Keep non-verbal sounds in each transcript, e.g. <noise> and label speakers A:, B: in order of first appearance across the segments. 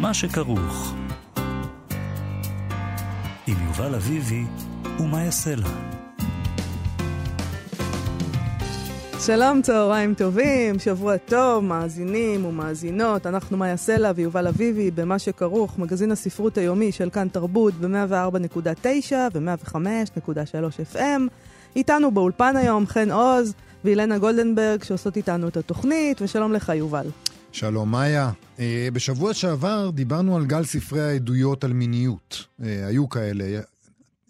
A: מה שכרוך. עם יובל אביבי ומה יעשה לה.
B: שלום, צהריים טובים, שבוע טוב, מאזינים ומאזינות. אנחנו מאיה סלע ויובל אביבי במה שכרוך, מגזין הספרות היומי של כאן תרבות ב-104.9 ו-105.3 FM. איתנו באולפן היום חן עוז ואילנה גולדנברג שעושות איתנו את התוכנית, ושלום לך, יובל.
C: שלום, מאיה. אה, בשבוע שעבר דיברנו על גל ספרי העדויות על מיניות. אה, היו כאלה.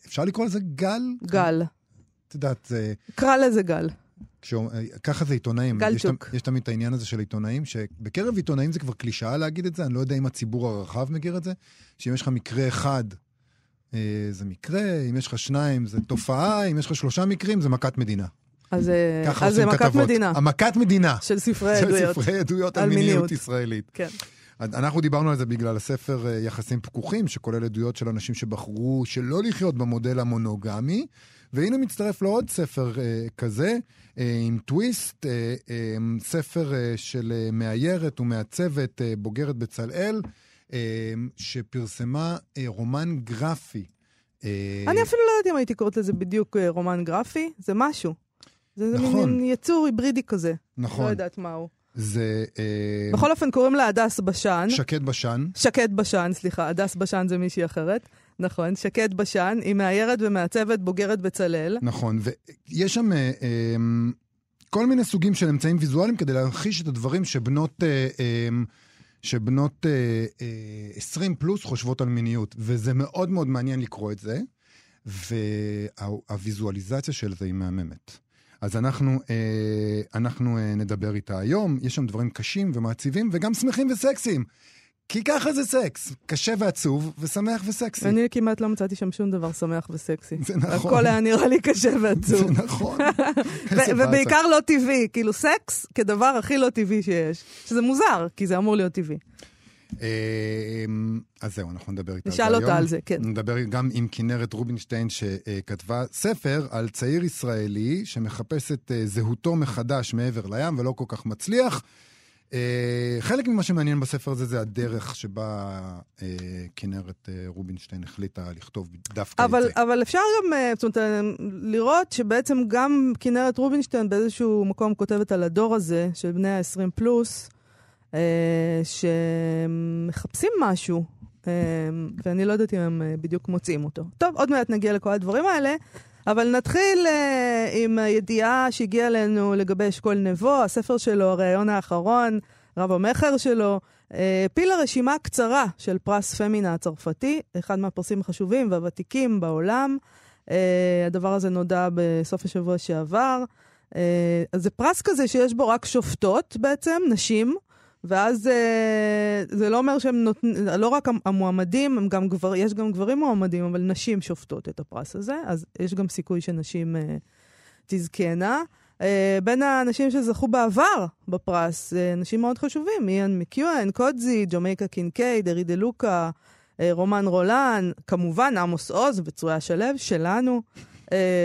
C: אפשר לקרוא לזה גל?
B: גל.
C: את יודעת, זה...
B: קרא לזה גל.
C: כשאו- ככה זה עיתונאים.
B: גל
C: יש, יש תמיד את העניין הזה של עיתונאים, שבקרב עיתונאים זה כבר קלישאה להגיד את זה, אני לא יודע אם הציבור הרחב מכיר את זה, שאם יש לך מקרה אחד, אה, זה מקרה, אם יש לך שניים, זה תופעה, אם יש לך שלושה מקרים, זה מכת מדינה.
B: אז, אה, אז זה מכת
C: כתבות.
B: מדינה
C: המכת מדינה.
B: של <laughs> ספרי
C: של
B: עדויות.
C: ספרי עדויות על מיניות. ישראלית.
B: כן.
C: אנחנו דיברנו על זה בגלל הספר אה, יחסים פקוחים, שכולל עדויות של אנשים שבחרו שלא לחיות במודל המונוגמי, והנה מצטרף לו עוד ספר אה, כזה, אה, עם טוויסט, אה, אה, ספר אה, של אה, מאיירת ומעצבת אה, בוגרת בצלאל, אה, שפרסמה אה, רומן גרפי. אה,
B: אני אפילו לא יודעת אם הייתי קוראת לזה בדיוק אה, רומן גרפי, זה משהו. זה
C: נכון.
B: מין יצור היברידי כזה. לא
C: נכון,
B: יודעת מהו.
C: זה אה,
B: בכל אופן, קוראים לה הדס בשן.
C: שקד בשן.
B: שקד בשן, סליחה, הדס בשן זה מישהי אחרת. נכון, שקד בשן, היא מאיירת ומעצבת בוגרת בצלאל.
C: נכון, ויש שם אה, אה, כל מיני סוגים של אמצעים ויזואליים כדי להמחיש את הדברים שבנות, אה, אה, שבנות אה, אה, 20 פלוס חושבות על מיניות, וזה מאוד מאוד מעניין לקרוא את זה, והוויזואליזציה של זה היא מהממת. אז אנחנו, אה, אנחנו אה, נדבר איתה היום, יש שם דברים קשים ומעציבים וגם שמחים וסקסיים. כי ככה זה סקס, קשה ועצוב, ושמח וסקסי.
B: אני כמעט לא מצאתי שם שום דבר שמח וסקסי.
C: זה נכון.
B: הכל היה נראה לי קשה ועצוב.
C: זה נכון. <laughs>
B: ובעיקר לא טבעי, כאילו סקס כדבר הכי לא טבעי שיש. שזה מוזר, כי זה אמור להיות טבעי.
C: אמ, אז זהו, אנחנו נדבר איתה על זה
B: נשאל
C: היום.
B: אותה על זה, כן.
C: נדבר גם עם כנרת רובינשטיין, שכתבה ספר על צעיר ישראלי שמחפש את אה, זהותו מחדש מעבר לים ולא כל כך מצליח. אה, חלק ממה שמעניין בספר הזה זה הדרך שבה אה, כנרת רובינשטיין החליטה לכתוב דווקא
B: אבל,
C: את זה.
B: אבל אפשר גם, זאת אומרת, לראות שבעצם גם כנרת רובינשטיין באיזשהו מקום כותבת על הדור הזה, של בני ה-20 פלוס, שמחפשים משהו, אה, ואני לא יודעת אם הם אה, בדיוק מוצאים אותו. טוב, עוד מעט נגיע לכל הדברים האלה, אבל נתחיל אה, עם הידיעה שהגיעה אלינו לגבי אשכול נבו, הספר שלו, הראיון האחרון, רב המכר שלו, אה, העפיל לרשימה קצרה של פרס פמינה הצרפתי, אחד מהפרסים החשובים והוותיקים בעולם. אה, הדבר הזה נודע בסוף השבוע שעבר. אה, אז זה פרס כזה שיש בו רק שופטות בעצם, נשים, ואז אה, זה לא אומר שהם נותנים, לא רק המועמדים, הם גם גבר, יש גם גברים מועמדים, אבל נשים שופטות את הפרס הזה, אז יש גם סיכוי שנשים אה, תזכינה. אה, בין האנשים שזכו בעבר בפרס, אנשים מאוד חשובים, איאן מקיואן, קוטזי, ג'מייקה קינקייד, ארי דה לוקה, רומן רולן, כמובן עמוס עוז וצרויה שלו, שלנו.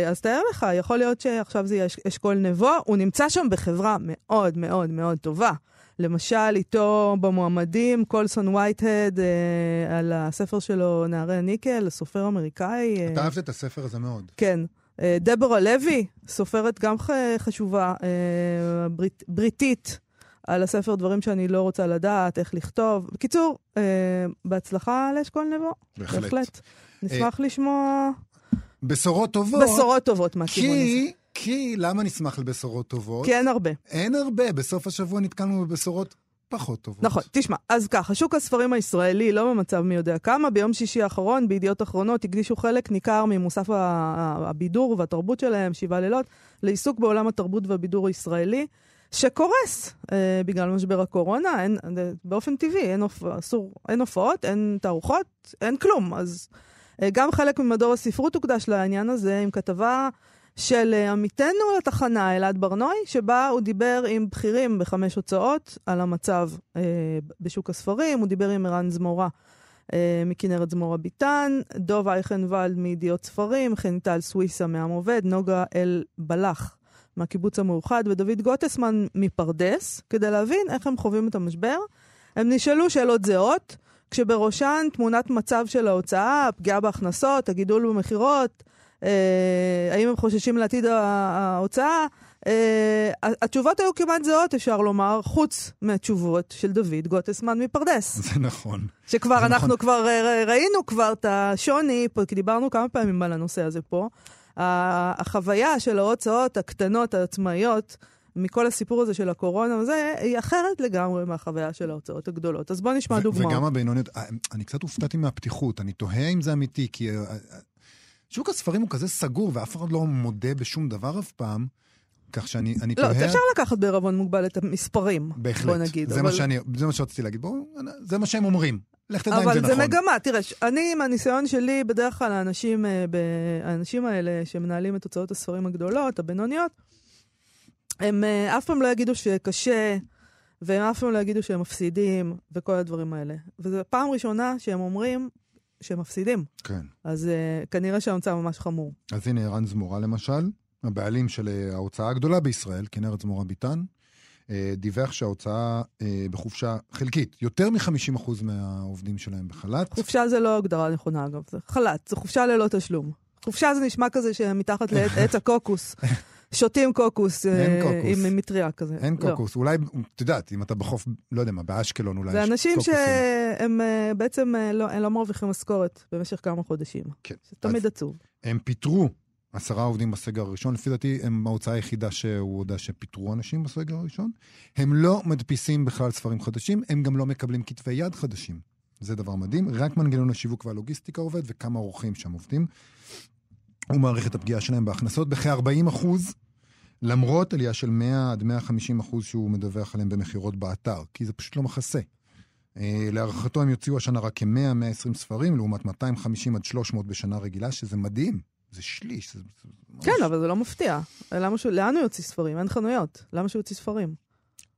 B: אז תאר לך, יכול להיות שעכשיו זה יהיה אש- אשכול נבו, הוא נמצא שם בחברה מאוד מאוד מאוד טובה. למשל, איתו במועמדים, קולסון וייטהד, אה, על הספר שלו, נערי הניקל, סופר אמריקאי. אה,
C: אתה אהבת את הספר הזה מאוד.
B: כן. אה, דבורה לוי, סופרת גם חשובה, אה, ברית, בריטית, על הספר דברים שאני לא רוצה לדעת, איך לכתוב. בקיצור, אה, בהצלחה לאשכול נבו.
C: בהחלט.
B: בהחלט. נשמח לשמוע
C: בשורות טובות.
B: בשורות טובות מהכיוון הזה.
C: כי, כי, למה נשמח לבשורות טובות?
B: כי אין הרבה.
C: אין הרבה, בסוף השבוע נתקלנו בבשורות פחות טובות.
B: נכון, תשמע, אז ככה, שוק הספרים הישראלי לא במצב מי יודע כמה. ביום שישי האחרון, בידיעות אחרונות, הקדישו חלק ניכר ממוסף הבידור והתרבות שלהם, שבעה לילות, לעיסוק בעולם התרבות והבידור הישראלי, שקורס אה, בגלל משבר הקורונה. אין, אה, באופן טבעי, אין, הופ... אסור, אין הופעות, אין תערוכות, אין כלום. אז אה, גם חלק ממדור הספרות הוקדש לעניין הזה, עם כתבה של אה, עמיתנו לתחנה, אלעד ברנועי, שבה הוא דיבר עם בכירים בחמש הוצאות על המצב אה, בשוק הספרים, הוא דיבר עם ערן זמורה אה, מכנרת זמורה ביטן, דוב אייכנוולד מידיעות ספרים, חניטל סוויסה מעם עובד, נוגה אל בלח מהקיבוץ המאוחד ודוד גוטסמן מפרדס, כדי להבין איך הם חווים את המשבר. הם נשאלו שאלות זהות, כשבראשן תמונת מצב של ההוצאה, הפגיעה בהכנסות, הגידול במכירות, אה, האם הם חוששים לעתיד ההוצאה. אה, התשובות היו כמעט זהות, אפשר לומר, חוץ מהתשובות של דוד גוטסמן מפרדס. <laughs>
C: זה נכון.
B: שכבר
C: זה
B: אנחנו
C: נכון.
B: כבר אה, ראינו כבר את השוני, כי דיברנו כמה פעמים על הנושא הזה פה. החוויה של ההוצאות הקטנות, העצמאיות, מכל הסיפור הזה של הקורונה וזה, היא אחרת לגמרי מהחוויה של ההוצאות הגדולות. אז בואו נשמע דוגמאות.
C: וגם הבינוניות, אה, אני קצת הופתעתי מהפתיחות, אני תוהה אם זה אמיתי, כי אה, אה, שוק הספרים הוא כזה סגור ואף אחד לא מודה בשום דבר אף פעם, כך שאני אני
B: לא,
C: תוהה...
B: אפשר לקחת בערבון מוגבל את המספרים,
C: בהחלט.
B: בוא נגיד.
C: זה,
B: אבל...
C: מה שאני, זה מה שרציתי להגיד. בואו, זה מה שהם אומרים. לך תדע אם זה
B: אבל
C: נכון.
B: זה מגמה, תראה, אני, עם הניסיון שלי, בדרך כלל האנשים, האנשים האלה שמנהלים את הוצאות הספרים הגדולות, הבינוניות, הם אה, אף פעם לא יגידו שקשה, והם אף פעם לא יגידו שהם מפסידים, וכל הדברים האלה. וזו פעם ראשונה שהם אומרים שהם מפסידים.
C: כן.
B: אז uh, כנראה שהמצב ממש חמור.
C: אז הנה ערן זמורה למשל, הבעלים של אה, ההוצאה הגדולה בישראל, כנרת זמורה ביטן, דיווח שההוצאה אה, בחופשה חלקית, יותר מ-50% מהעובדים שלהם בחל"ת.
B: חופשה זה לא הגדרה נכונה, אגב, זה חל"ת, זה חופשה ללא תשלום. חופשה זה נשמע כזה שמתחת <laughs> לעץ עץ הקוקוס. שותים קוקוס, אה,
C: אין קוקוס.
B: עם מטריה כזה.
C: אין
B: לא.
C: קוקוס, אולי, את יודעת, אם אתה בחוף, לא יודע מה, באשקלון אולי
B: זה
C: יש
B: אנשים
C: קוקוסים.
B: שהם אה, בעצם אה, לא, לא מרוויחים משכורת במשך כמה חודשים.
C: כן.
B: זה תמיד עצוב.
C: הם פיטרו עשרה עובדים בסגר הראשון, לפי דעתי הם ההוצאה היחידה שהוא הודה שפיטרו אנשים בסגר הראשון. הם לא מדפיסים בכלל ספרים חדשים, הם גם לא מקבלים כתבי יד חדשים. זה דבר מדהים, רק מנגנון השיווק והלוגיסטיקה עובד וכמה אורחים שם עובדים. הוא מעריך את הפגיעה שלהם בהכנסות בכ-40 אחוז, למרות עלייה של 100 עד 150 אחוז שהוא מדווח עליהם במכירות באתר, כי זה פשוט לא מכסה. אה, להערכתו הם יוציאו השנה רק כ-100-120 ספרים, לעומת 250 עד 300 בשנה רגילה, שזה מדהים. זה שליש. זה, זה ממש...
B: כן, אבל זה לא מפתיע. למה שהוא, לאן הוא יוציא ספרים? אין חנויות. למה שהוא יוציא ספרים?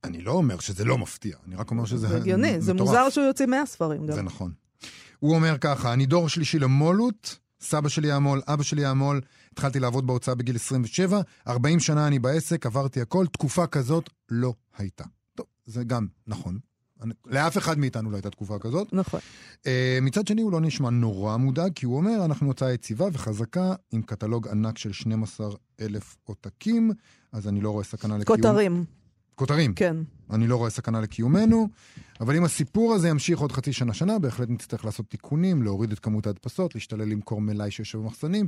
C: אני לא אומר שזה לא מפתיע, אני רק אומר שזה
B: זה הגיוני, זה. מוזר שהוא יוציא 100 ספרים גם.
C: זה נכון. הוא אומר ככה, אני דור שלישי למולות, סבא שלי היה מו"ל, אבא שלי היה מו"ל, התחלתי לעבוד בהוצאה בגיל 27, 40 שנה אני בעסק, עברתי הכל, תקופה כזאת לא הייתה. טוב, זה גם נכון. אני- לאף אחד מאיתנו לא הייתה תקופה כזאת.
B: נכון.
C: Uh, מצד שני, הוא לא נשמע נורא מודאג, כי הוא אומר, אנחנו הוצאה יציבה וחזקה, עם קטלוג ענק של 12 אלף עותקים, אז אני לא רואה סכנה לקיום...
B: כותרים,
C: כותרים.
B: כן.
C: אני לא רואה סכנה לקיומנו, אבל אם הסיפור הזה ימשיך עוד חצי שנה-שנה, בהחלט נצטרך לעשות תיקונים, להוריד את כמות ההדפסות, להשתלל למכור מלאי שיושב במחסנים.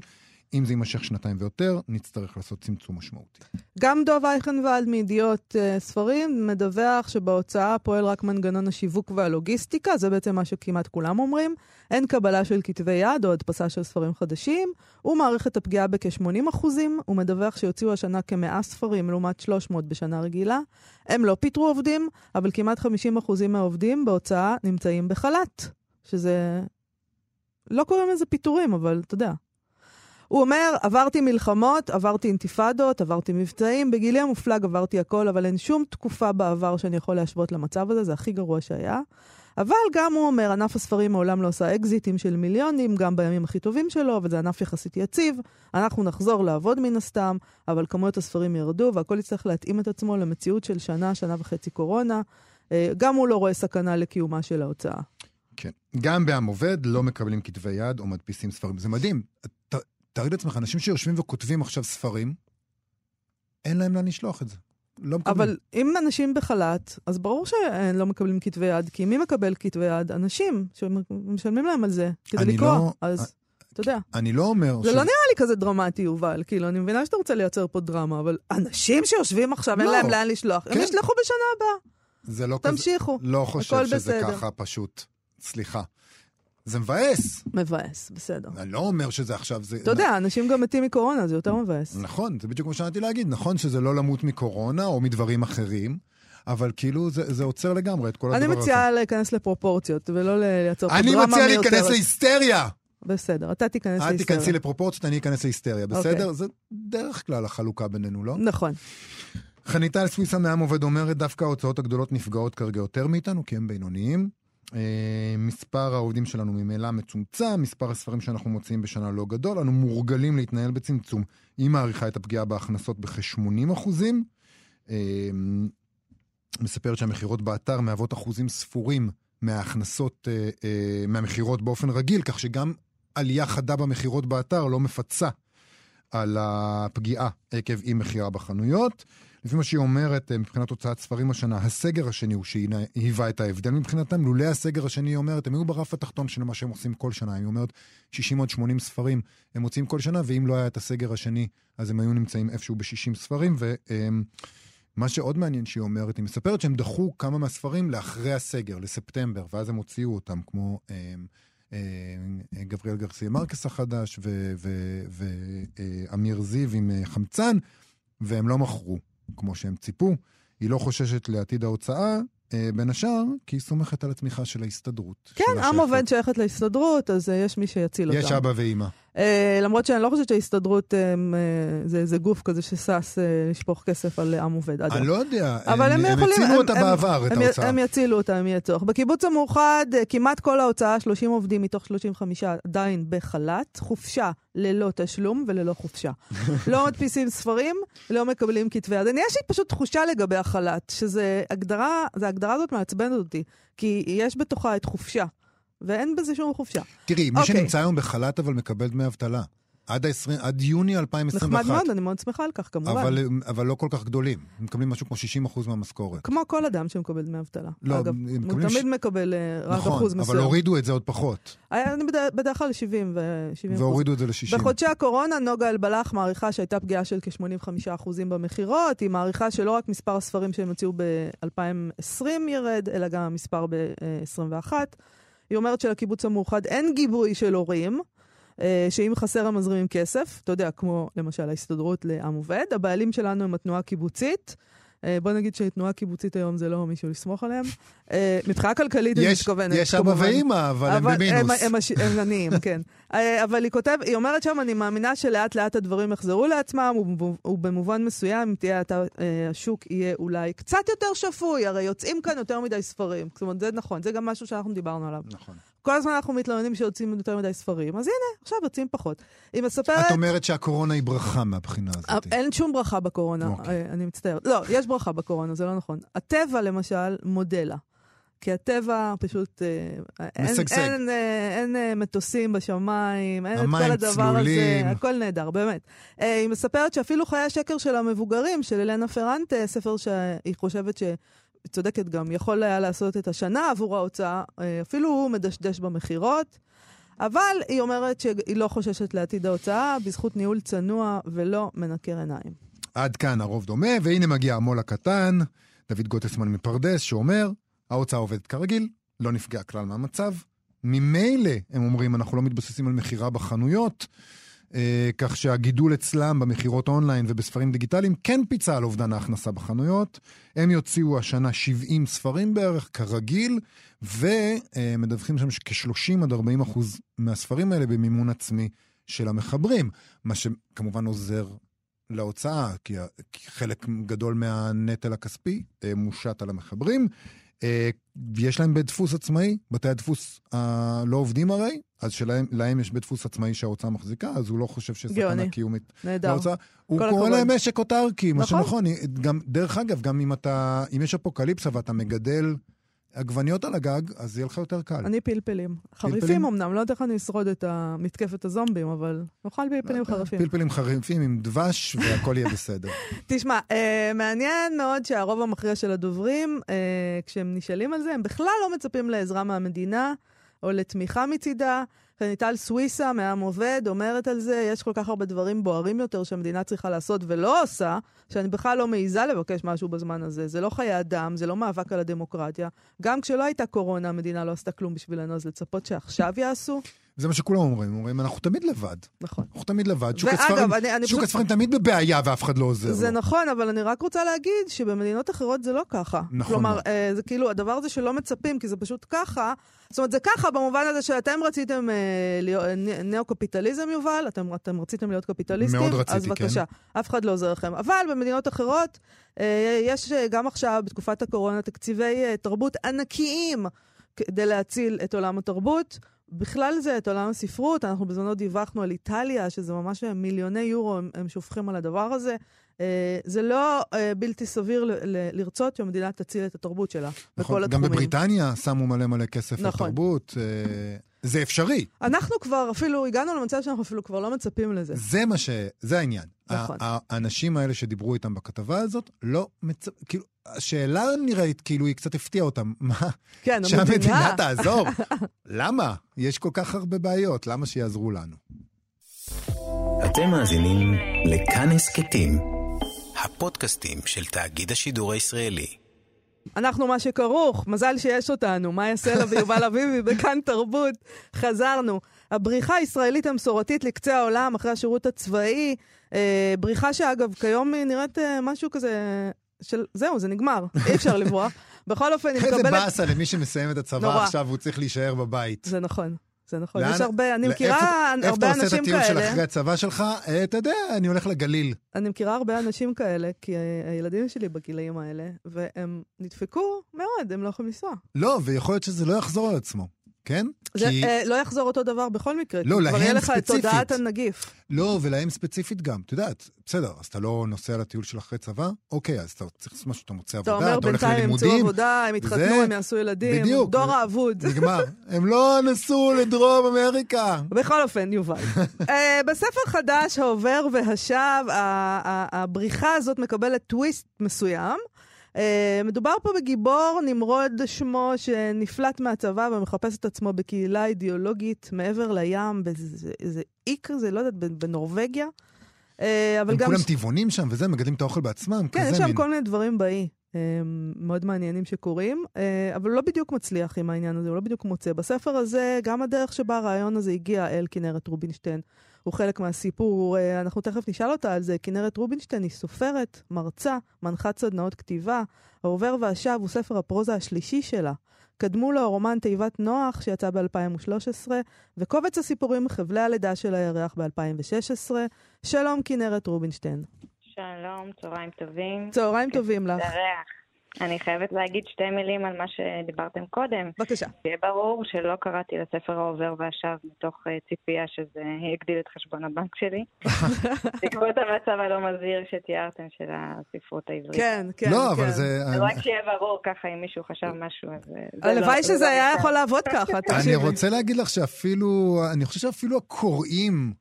C: אם זה יימשך שנתיים ויותר, נצטרך לעשות צמצום משמעותי.
B: גם דוב אייכנוולד מידיעות uh, ספרים מדווח שבהוצאה פועל רק מנגנון השיווק והלוגיסטיקה, זה בעצם מה שכמעט כולם אומרים. אין קבלה של כתבי יד או הדפסה של ספרים חדשים. הוא מעריך את הפגיעה בכ-80 אחוזים, הוא מדווח שיוציאו השנה כ-100 ספרים לעומת 300 בשנה רגילה. הם לא פיטרו עובדים, אבל כמעט 50 אחוזים מהעובדים בהוצאה נמצאים בחל"ת, שזה... לא קוראים לזה פיטורים, אבל אתה יודע. הוא אומר, עברתי מלחמות, עברתי אינתיפאדות, עברתי מבצעים, בגילי המופלג עברתי הכל, אבל אין שום תקופה בעבר שאני יכול להשוות למצב הזה, זה הכי גרוע שהיה. אבל גם הוא אומר, ענף הספרים מעולם לא עושה אקזיטים של מיליונים, גם בימים הכי טובים שלו, אבל זה ענף יחסית יציב. אנחנו נחזור לעבוד מן הסתם, אבל כמויות הספרים ירדו, והכל יצטרך להתאים את עצמו למציאות של שנה, שנה וחצי קורונה. אה, גם הוא לא רואה סכנה לקיומה של ההוצאה.
C: כן. גם בעם עובד לא מקבלים כתבי יד או מדפיסים ספרים. זה מדהים. תארי לעצמך, אנשים שיושבים וכותבים עכשיו ספרים, אין להם לאן לשלוח את זה. לא מקבלים.
B: אבל אם אנשים בחל"ת, אז ברור שלא מקבלים כתבי יד, כי מי מקבל כתבי יד? אנשים שמשלמים להם על זה כדי לקרוא.
C: לא-
B: אז אתה יודע.
C: אני לא אומר...
B: זה לא נראה לי כזה דרמטי, יובל. כאילו, אני מבינה שאתה רוצה לייצר פה דרמה, אבל אנשים שיושבים עכשיו, אין
C: לא.
B: להם לאן לשלוח. הם
C: כן.
B: ישלחו בשנה הבאה.
C: זה לא כזה...
B: תמשיכו.
C: לא חושב שזה
B: בסדר.
C: ככה פשוט. סליחה. זה מבאס.
B: מבאס, בסדר.
C: אני לא אומר שזה עכשיו... זה...
B: אתה יודע, אנשים גם מתים מקורונה, זה יותר מבאס.
C: נכון, זה בדיוק מה שאני להגיד. נכון שזה לא למות מקורונה או מדברים אחרים, אבל כאילו זה, זה עוצר לגמרי את כל
B: אני
C: הדבר הזה.
B: מציעה להיכנס לפרופורציות, ולא לייצר פה
C: אני
B: דרמה
C: מציע
B: מיותרת.
C: להיכנס להיסטריה.
B: בסדר, אתה תיכנס
C: את
B: להיסטריה.
C: תיכנסי לפרופורציות, אני אכנס להיסטריה, בסדר?
B: אוקיי.
C: זה דרך כלל החלוקה בינינו, לא?
B: נכון.
C: חניתה סוויסה מעם עובד אומרת, דווקא ההוצאות הגדולות נפגעות כרגע יותר מאיתנו, כי הם בינוניים. אה, מספר העובדים שלנו ממילא מצומצם, מספר הספרים שאנחנו מוציאים בשנה לא גדול, אנו מורגלים להתנהל בצמצום. היא מעריכה את הפגיעה בהכנסות בכ-80 אחוזים. אה, מספרת שהמכירות באתר מהוות אחוזים ספורים מההכנסות, אה, מהמכירות באופן רגיל, כך שגם עלייה חדה במכירות באתר לא מפצה על הפגיעה עקב אי מכירה בחנויות. לפי מה שהיא אומרת, אה, מבחינת הוצאת ספרים השנה, הסגר השני הוא שהיווה את ההבדל מבחינתם. לולא הסגר השני, היא אומרת, הם היו ברף התחתון של מה שהם עושים כל שנה. היא אומרת, 60 עד 80 ספרים הם מוצאים כל שנה, ואם לא היה את הסגר השני, אז הם היו נמצאים איפשהו ב-60 ספרים. ומה שעוד מעניין שהיא אומרת, היא מספרת שהם דחו כמה מהספרים לאחרי הסגר, לספטמבר, ואז הם הוציאו אותם, כמו... אה, גבריאל גרסיה מרקס החדש ואמיר זיו עם אה, חמצן, והם לא מכרו. כמו שהם ציפו. היא לא חוששת לעתיד ההוצאה, אה, בין השאר, כי היא סומכת על התמיכה של ההסתדרות.
B: כן, עם עובד שייכת להסתדרות, אז uh, יש מי שיציל אותם.
C: יש אבא ואימא.
B: Uh, למרות שאני לא חושבת שההסתדרות uh, זה, זה גוף כזה ששש uh, לשפוך כסף על עם עובד.
C: אני לא יודע, אבל הם, הם, הם יכולים, הצילו אותה הם, בעבר, הם, את ההוצאה.
B: הם יצילו אותה אם יהיה צורך. בקיבוץ המאוחד, uh, כמעט כל ההוצאה, 30 עובדים מתוך 35 עדיין בחל"ת, חופשה ללא תשלום וללא חופשה. <laughs> לא מדפיסים ספרים, לא מקבלים כתבי יד. יש לי פשוט תחושה לגבי החל"ת, שזה הגדרה, ההגדרה הזאת מעצבנת אותי, כי יש בתוכה את חופשה. ואין בזה שום חופשה.
C: תראי, מי okay. אוקיי. שנמצא היום בחל"ת אבל מקבל דמי אבטלה. עד, ה-20, עד יוני 2021.
B: נחמד מאוד, אני מאוד שמחה על כך, כמובן.
C: אבל, אבל לא כל כך גדולים. הם מקבלים משהו כמו 60% מהמשכורת.
B: כמו כל אדם שמקבל דמי אבטלה. לא, אגב, הוא תמיד ש... מקבל uh, רק
C: נכון,
B: אחוז מסוים.
C: נכון, אבל הורידו את זה עוד פחות.
B: אני בדרך כלל ל-70 ו-70
C: והורידו את זה ל-60.
B: בחודשי הקורונה, נוגה אלבלח מעריכה שהייתה פגיעה של כ-85% במכירות. היא מעריכה שלא רק מספר הספרים שהם הוציאו ב-2020 ירד, אלא גם המספר ב-2021. היא אומרת שלקיבוץ המאוחד אין גיבוי של הורים. אה, שאם חסר הם מזרימים כסף, אתה יודע, כמו למשל ההסתדרות לעם עובד. הבעלים שלנו הם התנועה הקיבוצית. אה, בוא נגיד שתנועה קיבוצית היום זה לא מישהו לסמוך עליהם. אה, מבחינה כלכלית אני מתכוונת.
C: יש אבא ואימא, אבל הם במינוס.
B: הם עניים, <laughs> כן. אבל היא כותבת, היא אומרת שם, אני מאמינה שלאט לאט הדברים יחזרו לעצמם, ובמובן מסוים, אם תהיה השוק יהיה אולי קצת יותר שפוי, הרי יוצאים כאן יותר מדי ספרים. זאת אומרת, זה נכון, זה גם משהו שאנחנו דיברנו עליו.
C: נכון.
B: כל הזמן אנחנו מתלוננים שיוצאים יותר מדי ספרים, אז הנה, עכשיו יוצאים פחות. היא מספרת...
C: את אומרת שהקורונה היא ברכה מהבחינה הזאת.
B: אין שום ברכה בקורונה, okay. אוקיי. אה, אני מצטערת. לא, יש ברכה בקורונה, זה לא נכון. הטבע, למשל, מודה לה. כי הטבע פשוט... אה, משגשג. אין, אין, אה, אין, אין מטוסים בשמיים, אין את כל הדבר צלולים. הזה, הכל נהדר, באמת. היא מספרת שאפילו חיי השקר של המבוגרים, של אלנה פרנטה, ספר שהיא חושבת ש... צודקת גם, יכול היה לעשות את השנה עבור ההוצאה, אה, אפילו הוא מדשדש במכירות. אבל היא אומרת שהיא לא חוששת לעתיד ההוצאה, בזכות ניהול צנוע ולא מנקר עיניים.
C: עד כאן הרוב דומה, והנה מגיע המו"ל הקטן, דוד גוטסמן מפרדס, שאומר, ההוצאה עובדת כרגיל, לא נפגע כלל מהמצב. ממילא, הם אומרים, אנחנו לא מתבססים על מכירה בחנויות. אה, כך שהגידול אצלם במכירות אונליין ובספרים דיגיטליים כן פיצה על אובדן ההכנסה בחנויות. הם יוציאו השנה 70 ספרים בערך, כרגיל, ומדווחים שם שכ-30 עד 40 אחוז מהספרים האלה במימון עצמי של המחברים, מה שכמובן עוזר להוצאה, כי חלק גדול מהנטל הכספי אה, מושת על המחברים. אה, יש להם בית דפוס עצמאי, בתי הדפוס אה, לא עובדים הרי, אז שלהם יש בית דפוס עצמאי שההוצאה מחזיקה, אז הוא לא חושב שסכנה קיומית.
B: נהדר.
C: הוא קורא להם משק אוטרקי, מה נכון. שנכון. גם, דרך אגב, גם אם אתה, אם יש אפוקליפסה ואתה מגדל עגבניות על הגג, אז יהיה לך יותר קל.
B: אני פלפלים. חריפים אמנם, לא יודע איך אני אשרוד את מתקפת הזומבים, אבל נאכל פלפלים חריפים.
C: פלפלים חריפים עם דבש, והכל יהיה בסדר. <laughs>
B: תשמע, אה, מעניין מאוד שהרוב המכריע של הדוברים, אה, כשהם נשאלים על זה, הם בכלל לא מצפים לעזרה מהמדינה או לתמיכה מצידה. ניטל סוויסה מעם עובד אומרת על זה, יש כל כך הרבה דברים בוערים יותר שהמדינה צריכה לעשות ולא עושה, שאני בכלל לא מעיזה לבקש משהו בזמן הזה. זה לא חיי אדם, זה לא מאבק על הדמוקרטיה. גם כשלא הייתה קורונה, המדינה לא עשתה כלום בשבילנו, אז לצפות שעכשיו יעשו?
C: זה מה שכולם אומרים, אומרים, אנחנו תמיד לבד.
B: נכון.
C: אנחנו תמיד לבד. שוק ואגב, הספרים, אני, אני שוק פשוט... הספרים תמיד בבעיה ואף אחד לא עוזר.
B: זה לו. נכון, אבל אני רק רוצה להגיד שבמדינות אחרות זה לא ככה.
C: נכון.
B: כלומר, אה, זה כאילו, הדבר הזה שלא מצפים, כי זה פשוט ככה. זאת אומרת, זה ככה במובן הזה שאתם רציתם אה, להיות, ניאו-קפיטליזם, יובל, אתם, אתם רציתם להיות קפיטליסטים,
C: מאוד רציתי,
B: אז בבקשה, כן. אף אחד לא עוזר לכם. אבל במדינות אחרות, אה, יש אה, גם עכשיו, בתקופת הקורונה, תקציבי אה, תרבות ענקיים כדי להציל את עולם התרבות. בכלל זה את עולם הספרות, אנחנו בזמנו דיווחנו על איטליה, שזה ממש מיליוני יורו הם, הם שופכים על הדבר הזה. אה, זה לא אה, בלתי סביר ל- ל- לרצות שהמדינה תציל את התרבות שלה, בכל
C: נכון, גם
B: התחומים.
C: בבריטניה שמו מלא מלא כסף
B: נכון.
C: לתרבות. אה, זה אפשרי.
B: אנחנו כבר אפילו, הגענו למצב שאנחנו אפילו כבר לא מצפים לזה.
C: זה מה ש... זה העניין.
B: נכון.
C: האנשים האלה שדיברו איתם בכתבה הזאת, לא מצ... כאילו, השאלה נראית כאילו היא קצת הפתיעה אותם. מה?
B: כן,
C: שהמדינה
B: המדינה...
C: תעזור? <laughs> למה? יש כל כך הרבה בעיות, למה שיעזרו לנו?
D: אתם מאזינים לכאן הסכתים, הפודקאסטים של תאגיד השידור הישראלי.
B: אנחנו מה שכרוך, מזל שיש אותנו. מאיה סלע ויובל אביבי בכאן תרבות. חזרנו. הבריחה הישראלית המסורתית לקצה העולם אחרי השירות הצבאי, אה, בריחה שאגב, כיום היא נראית אה, משהו כזה של... זהו, זה נגמר, אי אפשר לברוח. בכל אופן, היא
C: איזה
B: מקבלת...
C: באסה למי שמסיים את הצבא
B: נורא.
C: עכשיו, הוא צריך להישאר בבית.
B: זה נכון, זה נכון.
C: לאן-
B: יש הרבה, אני
C: לאיפה-
B: מכירה
C: איפה
B: הרבה
C: אתה עושה את
B: אנשים
C: הטיול של
B: כאלה.
C: אחרי הצבא שלך? אה, אתה יודע, אני הולך לגליל.
B: אני מכירה הרבה אנשים כאלה, כי אה, הילדים שלי בגילאים האלה, והם נדפקו מאוד, הם לא יכולים לנסוע.
C: לא, ויכול להיות שזה לא יחזור על עצמו, כן?
B: זה
C: כי...
B: אה, לא יחזור אותו דבר בכל מקרה.
C: לא, להם
B: כבר יהיה לך את
C: ספציפית.
B: תודעת הנגיף.
C: לא, ולהם ספציפית גם. את יודעת, בסדר, אז אתה לא נוסע לטיול של אחרי צבא? אוקיי, אז אתה צריך לעשות משהו, אתה מוצא
B: אתה
C: עבודה,
B: אומר,
C: אתה הולך
B: בינתיים הם ימצאו
C: ללימודים.
B: עבודה, הם יתחתנו,
C: זה-
B: הם יעשו ילדים.
C: בדיוק.
B: דור האבוד. <laughs>
C: נגמר. הם לא נסעו לדרום אמריקה.
B: בכל אופן, יובל. <laughs> אה, בספר חדש, העובר והשב, הבריחה הזאת מקבלת טוויסט מסוים. אה, מדובר פה בגיבור, נמרוד שמו, שנפלט מהצבא ומחפש את עצמו בקהילה אידיאולוגית מעבר לים, באיזה איזה אי כזה, לא יודעת, בנורבגיה. אה, אבל
C: הם
B: גם...
C: כולם טבעונים שם וזה, מגדלים את האוכל בעצמם,
B: כן, יש שם. כל מיני דברים באי. אה, מאוד מעניינים שקורים, אבל לא בדיוק מצליח עם העניין הזה, הוא לא בדיוק מוצא. בספר הזה, גם הדרך שבה הרעיון הזה הגיע אל כנרת רובינשטיין, הוא חלק מהסיפור. אה, אנחנו תכף נשאל אותה על זה. כנרת רובינשטיין היא סופרת, מרצה, מנחת סדנאות כתיבה. העובר והשב הוא ספר הפרוזה השלישי שלה. קדמו לו הרומן תיבת נוח, שיצא ב-2013, וקובץ הסיפורים מחבלי הלידה של הירח ב-2016. שלום, כנרת רובינשטיין.
E: שלום, צהריים טובים.
B: צהריים טובים לך.
E: להתארח. אני חייבת להגיד שתי מילים על מה שדיברתם קודם.
B: בבקשה.
E: שיהיה ברור שלא קראתי לספר העובר והשב מתוך אה, ציפייה שזה יגדיל את חשבון הבנק שלי. <laughs> בעקבות המצב הלא מזהיר שתיארתם של הספרות העברית.
B: כן, כן,
C: לא,
B: כן.
C: אבל זה...
E: אז רק שיהיה ברור ככה, אם מישהו חשב משהו, אז... אה, זה
B: הלוואי
E: לא-
B: שזה
E: זה לא
B: היה. יכול לעבוד ככה, <laughs>
C: אני. רוצה להגיד לך שאפילו, אני חושב שאפילו הקוראים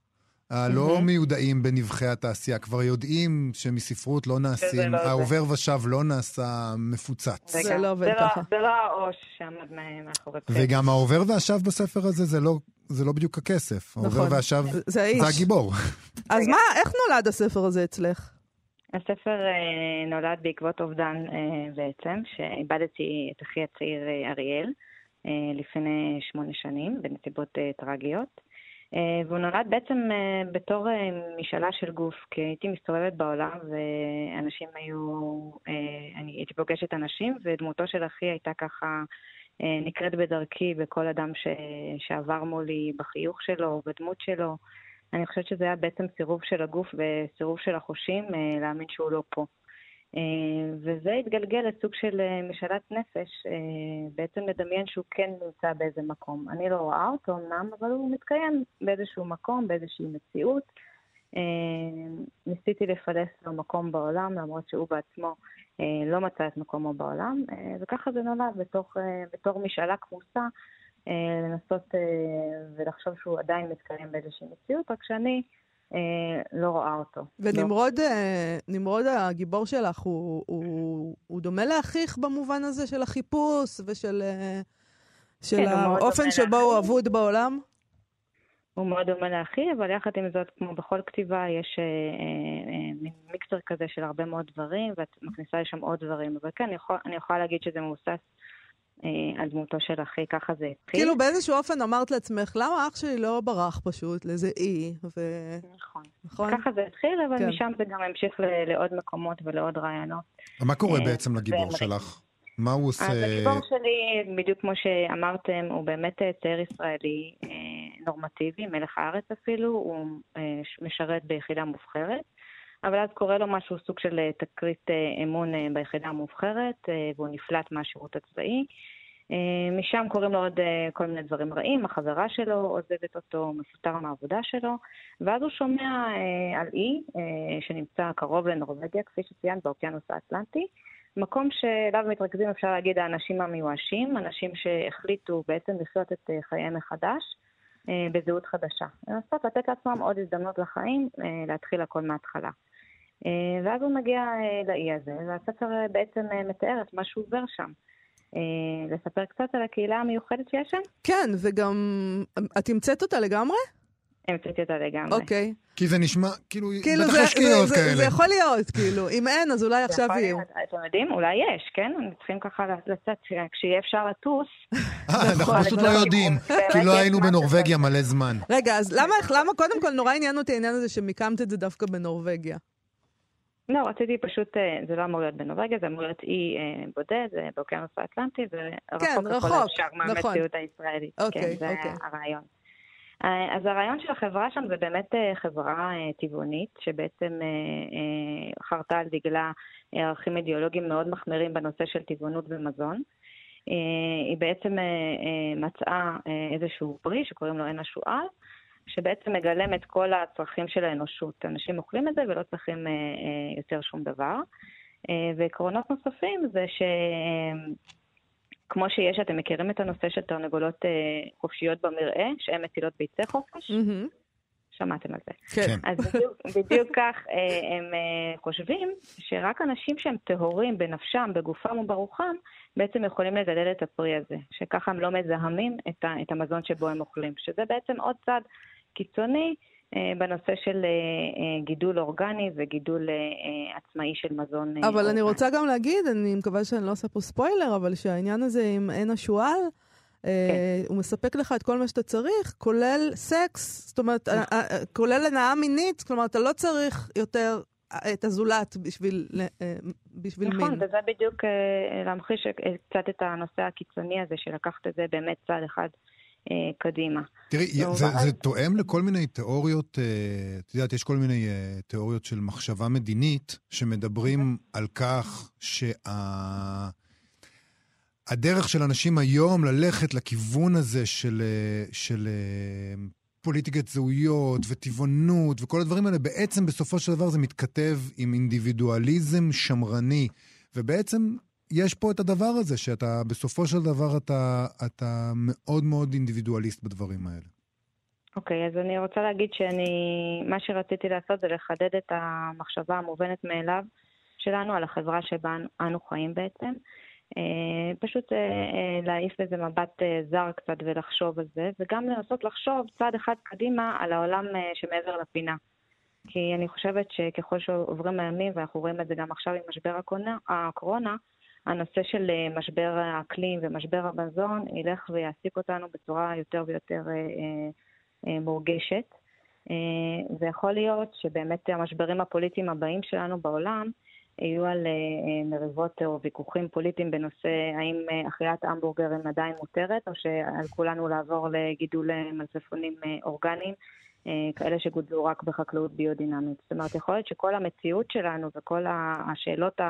C: הלא מיודעים בנבחי התעשייה כבר יודעים שמספרות לא נעשים,
E: לא זה.
C: העובר ושב לא נעשה מפוצץ.
B: זה
E: גם-
B: לא עובד
E: זה לא-
B: ככה.
E: זה לא העו"ש שעמד מאחורי זה.
C: וגם העובר והשב בספר הזה זה לא, זה לא בדיוק הכסף. העובר
B: נכון.
C: והשב
B: זה האיש.
C: זה הגיבור.
B: אז מה, איך נולד הספר הזה אצלך?
E: הספר אה, נולד בעקבות אובדן אה, בעצם, שאיבדתי את אחי הצעיר אה, אריאל אה, לפני שמונה שנים, בנסיבות אה, טרגיות. אה, והוא נולד בעצם אה, בתור אה, משאלה של גוף, כי הייתי מסתובבת בעולם ואנשים היו, אני הייתי פוגשת אנשים ודמותו של אחי הייתה ככה נקראת בדרכי בכל אדם ש, שעבר מולי, בחיוך שלו, בדמות שלו. אני חושבת שזה היה בעצם סירוב של הגוף וסירוב של החושים להאמין שהוא לא פה. אה, וזה התגלגל לסוג של אה, משאלת נפש, אה, בעצם לדמיין שהוא כן נמצא באיזה מקום. אני לא רואה אותו אמנם, אבל הוא מתקיים באיזשהו מקום, באיזושהי מציאות. ניסיתי לפלס לו מקום בעולם, למרות שהוא בעצמו לא מצא את מקומו בעולם, וככה זה נולד בתוך, בתור משאלה כמוסה. לנסות ולחשוב שהוא עדיין מתקיים באיזושהי מציאות, רק שאני אה, לא רואה אותו. לא.
B: ונמרוד, אה, נמרוד הגיבור שלך, הוא, הוא, הוא דומה לאחיך במובן הזה של החיפוש ושל אה, של
E: כן, הוא
B: האופן שבו הוא
E: לאחי.
B: אבוד בעולם?
E: הוא מאוד דומה לאחי, אבל יחד עם זאת, כמו בכל כתיבה, יש אה, אה, מין מיקסר כזה של הרבה מאוד דברים, ואת מכניסה לשם עוד דברים. אבל כן, אני, יכול, אני יכולה להגיד שזה מבוסס על דמותו של אחי, ככה זה התחיל.
B: כאילו באיזשהו אופן אמרת לעצמך, למה אח שלי לא ברח פשוט לאיזה אי? ו...
E: נכון.
B: נכון?
E: ככה זה התחיל, אבל
B: כן.
E: משם זה גם המשיך ל- לעוד מקומות ולעוד רעיונות.
C: מה קורה
E: אה,
C: בעצם לגיבור שלך? מה הוא עושה?
E: אז הגיבור שלי, בדיוק כמו שאמרתם, הוא באמת אה, צעיר ישראלי אה, נורמטיבי, מלך הארץ אפילו, הוא אה, משרת ביחידה מובחרת, אבל אז קורה לו משהו, סוג של אה, תקרית אה, אמון אה, ביחידה המובחרת, והוא נפלט מהשירות הצבאי. משם קורים לו עוד כל מיני דברים רעים, החברה שלו עוזבת אותו, מפוטר מהעבודה שלו, ואז הוא שומע על אי שנמצא קרוב לנורבגיה, כפי שציינת, באוקיינוס האטלנטי, מקום שאליו מתרכזים, אפשר להגיד, האנשים המיואשים, אנשים שהחליטו בעצם לחיות את חייהם מחדש. אה, בזהות חדשה. לנסות לתת לעצמם עוד הזדמנות לחיים, אה, להתחיל הכל מההתחלה. אה, ואז הוא מגיע לאי הזה, והספר בעצם מתאר את מה שהוא עובר שם. לספר קצת על הקהילה המיוחדת שיש שם?
B: כן, וגם, את המצאת אותה לגמרי?
E: המצאתי אותה לגמרי.
B: אוקיי.
C: כי זה נשמע, כאילו, כאילו בטח יש קריאות כאלה.
B: זה יכול להיות, כאילו. אם אין, אז אולי עכשיו יהיו.
E: אתם יודעים, אולי יש, כן? צריכים ככה לצאת, כשיהיה אפשר לטוס.
C: אה, אנחנו פשוט לא יודעים, כי לא היינו בנורבגיה מלא זמן.
B: רגע, אז למה קודם כל נורא עניין אותי העניין הזה שמיקמת את זה דווקא בנורבגיה?
E: לא, רציתי פשוט, אה, זה לא אמור להיות בנורבגיה, זה אמור להיות אי אה, בודד, זה באוקיינוס האטלנטי, ורחוק
B: כן, ככל
E: האפשר מהמציאות נכון. הישראלית.
B: אוקיי,
E: כן, זה
B: אוקיי.
E: הרעיון. אה, אז הרעיון של החברה שם זה באמת אה, חברה אה, טבעונית, שבעצם חרתה על דגלה ערכים אידיאולוגיים מאוד מחמירים בנושא של טבעונות ומזון. היא בעצם מצאה איזשהו פרי שקוראים לו עין השועל, שבעצם מגלם את כל הצרכים של האנושות. אנשים אוכלים את זה ולא צריכים יותר שום דבר. ועקרונות נוספים זה ש... כמו שיש, אתם מכירים את הנושא של תרנגולות אה, חופשיות במרעה, שהן מטילות ביצי חופש? Mm-hmm. שמעתם על זה.
B: כן.
E: אז בדיוק, בדיוק כך אה, הם אה, חושבים שרק אנשים שהם טהורים בנפשם, בגופם וברוחם, בעצם יכולים לגדל את הפרי הזה, שככה הם לא מזהמים את, ה, את המזון שבו הם אוכלים, שזה בעצם עוד צד קיצוני אה, בנושא של אה, אה, גידול אורגני וגידול עצמאי של מזון
B: אבל אורגני. אני רוצה גם להגיד, אני מקווה שאני לא עושה פה ספוילר, אבל שהעניין הזה עם עין השועל, כן. הוא מספק לך את כל מה שאתה צריך, כולל סקס, זאת אומרת. כולל הנאה מינית, כלומר, אתה לא צריך יותר את הזולת בשביל, בשביל
E: נכון,
B: מין.
E: נכון, וזה בדיוק להמחיש קצת את הנושא הקיצוני הזה, של לקחת את זה באמת צעד אחד אה, קדימה.
C: תראי, זה, זה תואם לכל מיני תיאוריות, אה, את יודעת, יש כל מיני אה, תיאוריות של מחשבה מדינית, שמדברים על כך שהדרך של אנשים היום ללכת לכיוון הזה של, של פוליטיקת זהויות וטבעונות וכל הדברים האלה, בעצם בסופו של דבר זה מתכתב עם אינדיבידואליזם שמרני. ובעצם יש פה את הדבר הזה, שאתה, בסופו של דבר אתה, אתה מאוד מאוד אינדיבידואליסט בדברים האלה.
E: אוקיי, okay, אז אני רוצה להגיד שאני, מה שרציתי לעשות זה לחדד את המחשבה המובנת מאליו שלנו על החברה שבה אנו חיים בעצם. אה, פשוט אה, אה, להעיף איזה מבט זר קצת ולחשוב על זה, וגם לנסות לחשוב צעד אחד קדימה על העולם שמעבר לפינה. כי אני חושבת שככל שעוברים הימים, ואנחנו רואים את זה גם עכשיו עם משבר הקורונה, הנושא של אה, משבר האקלים ומשבר המזון ילך ויעסיק אותנו בצורה יותר ויותר אה, אה, מורגשת. ויכול להיות שבאמת המשברים הפוליטיים הבאים שלנו בעולם יהיו על מריבות או ויכוחים פוליטיים בנושא האם אכילת המבורגרים עדיין מותרת, או שעל כולנו לעבור לגידול מלפפונים אורגניים, כאלה שגודלו רק בחקלאות ביודינמית. זאת אומרת, יכול להיות שכל המציאות שלנו וכל השאלות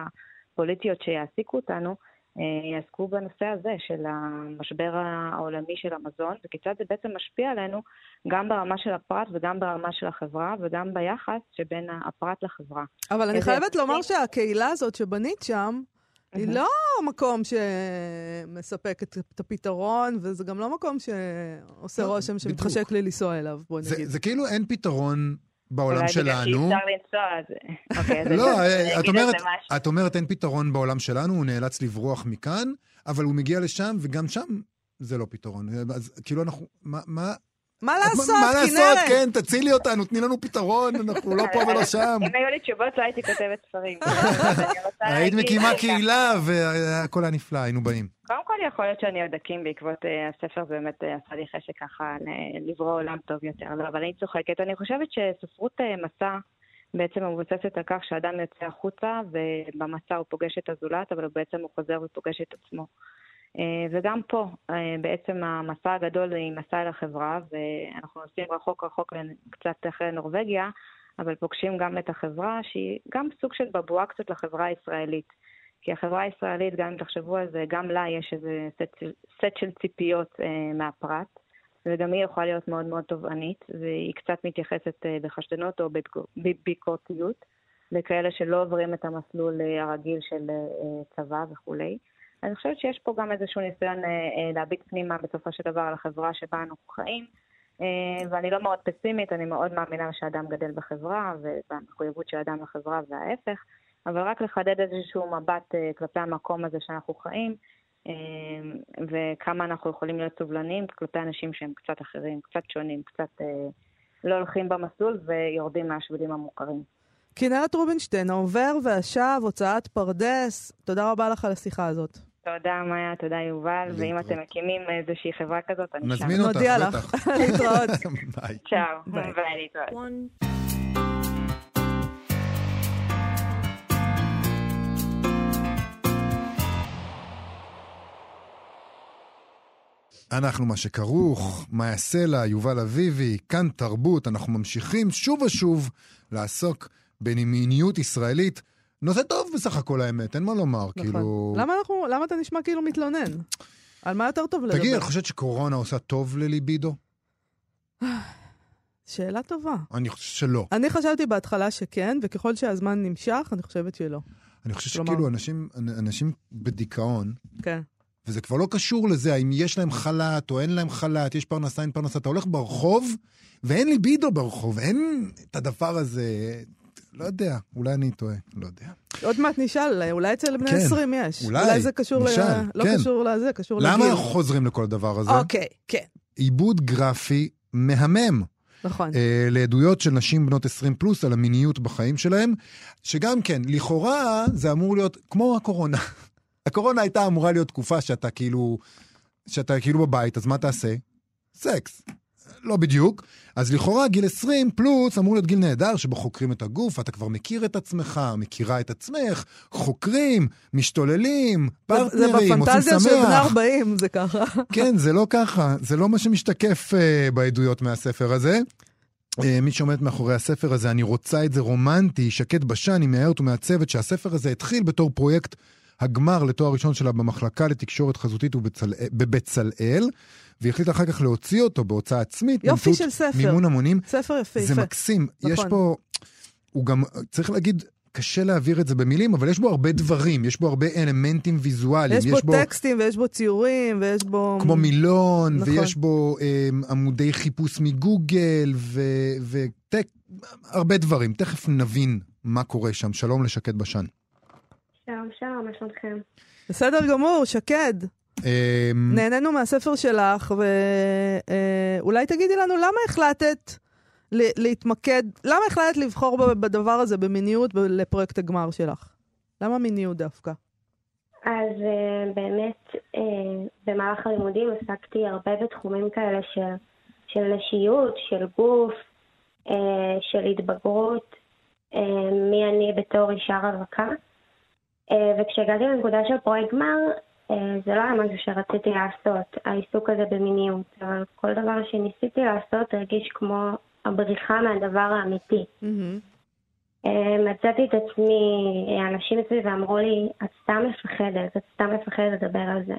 E: פוליטיות שיעסיקו אותנו, אה, יעסקו בנושא הזה של המשבר העולמי של המזון, וכיצד זה בעצם משפיע עלינו גם ברמה של הפרט וגם ברמה של החברה וגם ביחס שבין הפרט לחברה.
B: אבל אני חייבת לומר שהקהילה הזאת שבנית שם, היא לא מקום שמספק את הפתרון, וזה גם לא מקום שעושה לא, רושם שמתחשק לי לנסוע אליו, בוא נגיד.
C: זה כאילו אין פתרון בעולם שלנו. אולי בגלל
E: שאי אפשר לנסוע, אז... אוקיי,
C: לא, אה, את אומרת, את אומרת אין פתרון בעולם שלנו, הוא נאלץ לברוח מכאן, אבל הוא מגיע לשם, וגם שם זה לא פתרון. אז כאילו אנחנו, מה... מה...
B: מה לעשות, כנרת?
C: מה לעשות, כן, תצילי אותנו, תני לנו פתרון, אנחנו לא פה ולא שם.
E: אם היו לי תשובות, לא הייתי כותבת ספרים. <laughs>
C: היית מקימה קהילה, והכל היה נפלא, היינו באים.
E: קודם כל יכול להיות שאני עוד אקים בעקבות אה, הספר, זה באמת אה, עשה לי חשק ככה לברוא עולם טוב יותר. לא, אבל אני צוחקת. אני חושבת שספרות אה, מסע בעצם מבוססת על כך שאדם יוצא החוצה, ובמסע הוא פוגש את הזולת, אבל בעצם הוא חוזר ופוגש את עצמו. וגם פה, בעצם המסע הגדול היא מסע אל החברה, ואנחנו נוסעים רחוק רחוק קצת אחרי נורבגיה, אבל פוגשים גם את החברה, שהיא גם סוג של בבואה קצת לחברה הישראלית. כי החברה הישראלית, גם אם תחשבו על זה, גם לה יש איזה סט, סט של ציפיות אה, מהפרט, וגם היא יכולה להיות מאוד מאוד תובענית, והיא קצת מתייחסת אה, בחשדנות או בביקורתיות לכאלה שלא עוברים את המסלול אה, הרגיל של אה, צבא וכולי. אני חושבת שיש פה גם איזשהו ניסיון אה, אה, להביט פנימה בסופו של דבר על החברה שבה אנחנו חיים, אה, ואני לא מאוד פסימית, אני מאוד מאמינה שאדם גדל בחברה ובמחויבות של אדם לחברה וההפך, אבל רק לחדד איזשהו מבט כלפי המקום הזה שאנחנו חיים, וכמה אנחנו יכולים להיות סובלניים כלפי אנשים שהם קצת אחרים, קצת שונים, קצת לא הולכים במסלול ויורדים מהשבילים המוכרים.
B: כנרת רובינשטיין, העובר והשב, הוצאת פרדס, תודה רבה לך על השיחה הזאת.
E: תודה, מאיה, תודה, יובל, ואם אתם מקימים איזושהי חברה כזאת, אני
C: שם. נזמין אותך, בטח. <laughs>
B: להתראות. <laughs>
E: ביי. צ'או, ביי, להתראות.
C: אנחנו מה שכרוך, מאיה סלע, יובל אביבי, כאן תרבות, אנחנו ממשיכים שוב ושוב לעסוק במיניות ישראלית. נושא טוב בסך הכל האמת, אין מה לומר, נכון. כאילו...
B: למה, אנחנו, למה אתה נשמע כאילו מתלונן? על מה יותר טוב לדבר?
C: תגיד, את חושבת שקורונה עושה טוב לליבידו? <sighs>
B: שאלה טובה.
C: אני חושב שלא.
B: אני חשבתי בהתחלה שכן, וככל שהזמן נמשך, אני חושבת שלא.
C: אני חושב כלומר... שכאילו אנשים, אנשים בדיכאון,
B: כן.
C: וזה כבר לא קשור לזה, האם יש להם חל"ת או אין להם חל"ת, יש פרנסה, אין פרנסה. אתה הולך ברחוב, ואין ליבידו ברחוב, אין את הדבר הזה, לא יודע, אולי אני טועה, לא יודע.
B: עוד מעט נשאל, אולי אצל בני כן, 20 יש.
C: אולי, אולי
B: זה קשור
C: נשאל,
B: ל... לא
C: כן.
B: קשור לזה, קשור
C: למה
B: לגיל.
C: למה אנחנו חוזרים לכל הדבר הזה?
B: אוקיי, כן.
C: עיבוד גרפי מהמם.
B: נכון.
C: אה, לעדויות של נשים בנות 20 פלוס על המיניות בחיים שלהם, שגם כן, לכאורה זה אמור להיות כמו הקורונה. <laughs> הקורונה הייתה אמורה להיות תקופה שאתה כאילו, שאתה כאילו בבית, אז מה תעשה? סקס. לא בדיוק. אז לכאורה גיל 20 פלוס אמור להיות גיל נהדר שבו חוקרים את הגוף, אתה כבר מכיר את עצמך, מכירה את עצמך, חוקרים, משתוללים, פרטנרים, עושים שמח.
B: זה בפנטזיה של בני 40, זה ככה. <laughs>
C: כן, זה לא ככה, זה לא מה שמשתקף uh, בעדויות מהספר הזה. Uh, מי שעומד מאחורי הספר הזה, אני רוצה את זה רומנטי, שקד בשן, היא מהערת ומהצוות שהספר הזה התחיל בתור פרויקט הגמר לתואר ראשון שלה במחלקה לתקשורת חזותית בבצלאל, והיא החליטה אחר כך להוציא אותו בהוצאה עצמית.
B: יופי של ספר.
C: מימון המונים.
B: ספר יפה.
C: זה
B: יפה.
C: מקסים.
B: נכון.
C: יש פה, הוא גם, צריך להגיד, קשה להעביר את זה במילים, אבל יש בו הרבה דברים, יש בו הרבה אלמנטים ויזואליים.
B: יש, יש בו טקסטים ויש בו ציורים ויש בו...
C: כמו מילון, נכון. ויש בו אה, עמודי חיפוש מגוגל, וטק... הרבה דברים. תכף נבין מה קורה שם. שלום לשקד בשן.
F: שלום, שלום, מה שלומכם?
B: בסדר גמור, שקד.
C: אמ,
B: נהנינו מהספר שלך, ואולי תגידי לנו למה החלטת להתמקד, למה החלטת לבחור בדבר הזה, במיניות, לפרויקט הגמר שלך? למה מיניות דווקא?
F: אז uh, באמת, uh, במהלך הלימודים עסקתי הרבה בתחומים כאלה של, של נשיות, של גוף, של התבגרות, מי אני בתור אישה רווקה. Uh, וכשהגעתי לנקודה של פרויקט גמר, אה, זה לא היה משהו שרציתי לעשות, העיסוק הזה במיניות, אבל כל דבר שניסיתי לעשות הרגיש כמו הבריחה מהדבר האמיתי.
B: Mm-hmm.
F: מצאתי את עצמי, אנשים אצלי ואמרו לי, את סתם מפחדת, את סתם מפחדת לדבר על זה.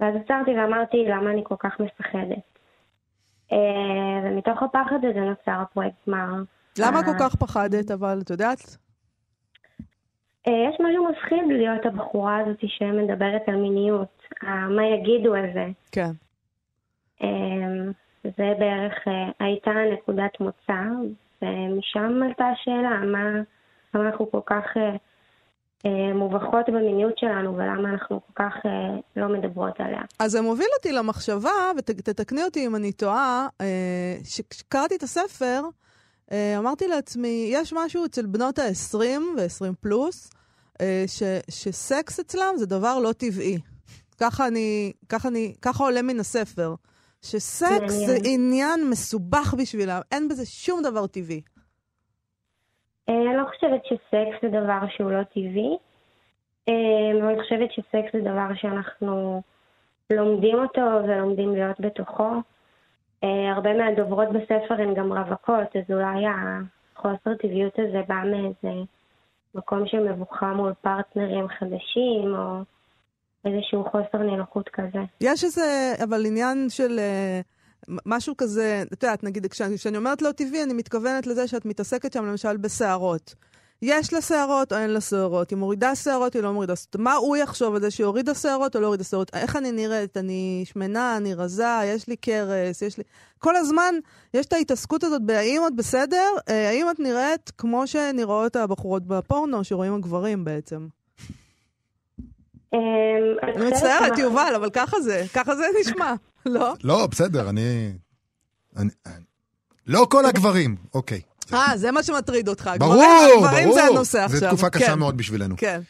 F: ואז עצרתי ואמרתי, למה אני כל כך מפחדת? אה, ומתוך הפחד הזה נוצר הפרויקט גמר.
B: למה כל כך פחדת, אבל את יודעת?
F: אה, יש משהו מפחיד להיות הבחורה הזאת שמדברת על מיניות, מה יגידו על זה.
B: כן.
F: אה, זה בערך אה, הייתה נקודת מוצא, ומשם עלתה השאלה, מה, למה אנחנו כל כך מובכות במיניות שלנו ולמה אנחנו כל כך לא מדברות עליה.
B: אז זה מוביל אותי למחשבה, ותתקני אותי אם אני טועה, כשקראתי את הספר, אמרתי לעצמי, יש משהו אצל בנות ה-20 ו-20 פלוס, אה, ש, שסקס אצלם זה דבר לא טבעי. ככה אני, ככה אני, ככה עולה מן הספר. שסקס זה עניין מסובך בשבילם, אין בזה שום דבר טבעי.
F: אה, אני לא חושבת שסקס זה דבר שהוא לא טבעי, אה, אני חושבת שסקס זה דבר שאנחנו לומדים אותו ולומדים להיות בתוכו. הרבה מהדוברות בספר הן גם רווקות, אז אולי החוסר טבעיות הזה בא מאיזה מקום של מבוכה מול פרטנרים חדשים, או איזשהו חוסר נינוחות כזה.
B: יש איזה, אבל עניין של אה, משהו כזה, את יודעת, נגיד, כשאני, אומרת לא טבעי, אני מתכוונת לזה שאת מתעסקת שם למשל בשערות. יש לה שערות או אין לה שערות? היא מורידה שערות, היא לא מורידה שערות. מה הוא יחשוב על זה שהיא הורידה שערות או לא הורידה שערות? איך אני נראית? אני שמנה, אני רזה, יש לי קרס, יש לי... כל הזמן יש את ההתעסקות הזאת בהאם את בסדר, אה, האם את נראית כמו שנראות הבחורות בפורנו, שרואים הגברים בעצם.
F: אמ,
B: אני מצטערת, יובל, אבל ככה זה, ככה זה נשמע, לא?
C: לא, בסדר, אני... אני... לא כל הגברים, אוקיי.
B: אה, זה מה שמטריד אותך.
C: ברור,
B: גברים, גברים זה
C: ברור.
B: הנושא עכשיו.
C: זו תקופה קשה
B: כן,
C: מאוד בשבילנו.
B: כן.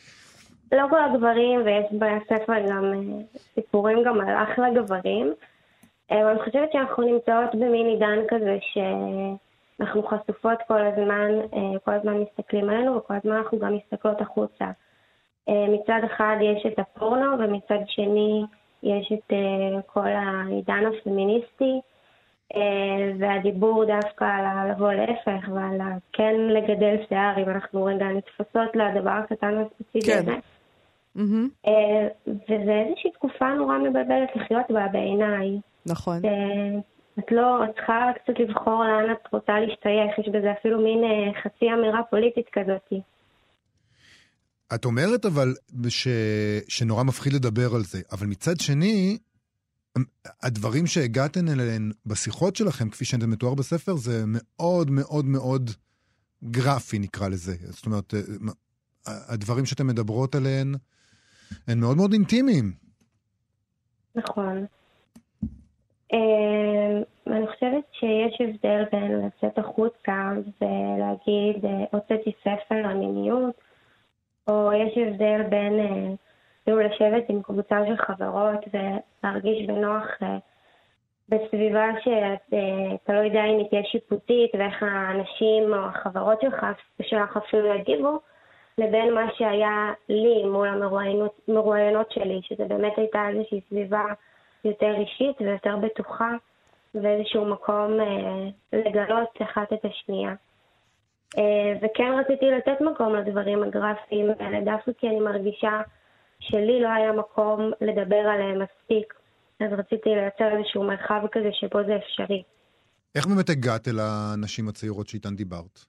F: לא כל הגברים, ויש בספר גם אה, סיפורים גם על אחלה גברים. אה, אבל אני חושבת שאנחנו נמצאות במין עידן כזה שאנחנו חשופות כל הזמן, אה, כל הזמן מסתכלים עלינו, וכל הזמן אנחנו גם מסתכלות החוצה. מצד אחד יש את הפורנו, ומצד שני יש את כל העידן הפמיניסטי, והדיבור דווקא על לבוא להפך ועל כן לגדל שיער, אם אנחנו רגע נתפסות לדבר הקטן והספציפי
B: כן.
F: הזה. אה, וזה איזושהי תקופה נורא מבלבלת לחיות בה בעיניי.
B: נכון.
F: אה, את לא, את צריכה קצת לבחור לאן את רוצה להשתייך, יש בזה אפילו מין אה, חצי אמירה פוליטית כזאת.
C: את אומרת אבל ש... שנורא מפחיד לדבר על זה, אבל מצד שני, הדברים שהגעתן אליהם בשיחות שלכם, כפי שזה מתואר בספר, זה מאוד מאוד מאוד גרפי, נקרא לזה. זאת אומרת, אה, הדברים שאתן מדברות עליהם הם מאוד מאוד אינטימיים.
F: נכון. אה, ואני חושבת שיש הבדל בין לצאת החוצה ולהגיד, אה, הוצאתי ספר על מיניות, או יש הבדל בין אה, אפילו לשבת עם קבוצה של חברות ולהרגיש בנוח אה, בסביבה שאתה לא יודע אם היא תהיה שיפוטית ואיך האנשים או החברות שלך, שלך אפילו יגיבו, לבין מה שהיה לי מול המרואיינות מרואיינות שלי, שזה באמת הייתה איזושהי סביבה יותר אישית ויותר בטוחה, ואיזשהו מקום אה, לגלות אחת את השנייה. אה, וכן רציתי לתת מקום לדברים הגרפיים האלה, דווקא כי אני מרגישה שלי לא היה מקום לדבר עליהם מספיק, אז רציתי לייצר איזשהו מרחב כזה שבו זה אפשרי.
C: איך באמת הגעת אל הנשים הצעירות שאיתן דיברת?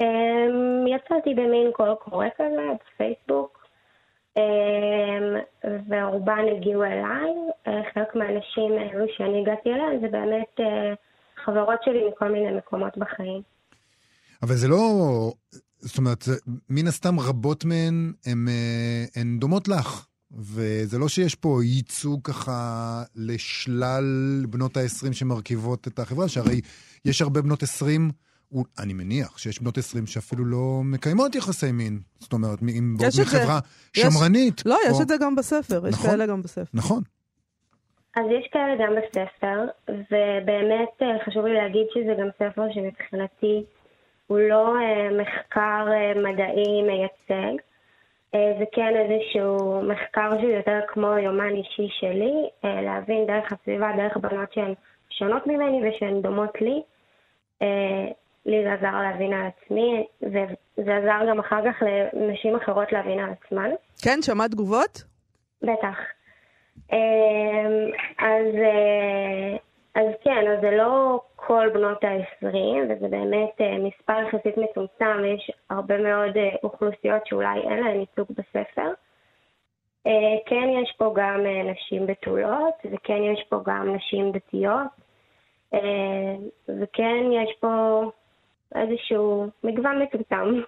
F: אמ, יצאתי במין קול קורא כזה בפייסבוק, אמ, ורובן הגיעו אליי. אה, חלק מהאנשים האלו שאני הגעתי אליהם זה באמת אה, חברות שלי מכל מיני מקומות בחיים.
C: אבל זה לא... זאת אומרת, מן הסתם רבות מהן הן, אה, הן דומות לך. וזה לא שיש פה ייצוג ככה לשלל בנות ה-20 שמרכיבות את החברה, שהרי יש הרבה בנות 20, ו- אני מניח שיש בנות 20 שאפילו לא מקיימות יחסי מין. זאת אומרת, עם
B: יש יש-
C: שמרנית.
B: לא, יש
C: או-
B: את זה גם בספר, יש
C: נכון.
B: כאלה גם בספר.
C: נכון.
F: אז יש כאלה גם בספר, ובאמת אה, חשוב לי להגיד שזה גם ספר שמבחינתי הוא לא אה, מחקר אה, מדעי מייצג, אה, זה כן איזשהו מחקר שהוא יותר כמו יומן אישי שלי, להבין דרך הסביבה, דרך בנות שהן שונות ממני ושהן דומות לי. לי זה עזר להבין על עצמי, וזה עזר גם אחר כך לנשים אחרות להבין על עצמן.
B: כן, שמעת תגובות?
F: בטח. אז, אז כן, אז זה לא כל בנות ה-20, וזה באמת אה, מספר יחסית מצומצם, ויש הרבה מאוד אה, אוכלוסיות שאולי אין להן ייצוג בספר. אה, כן יש פה גם נשים בתולות, וכן יש פה גם נשים דתיות, וכן יש פה איזשהו מגוון מצומצם.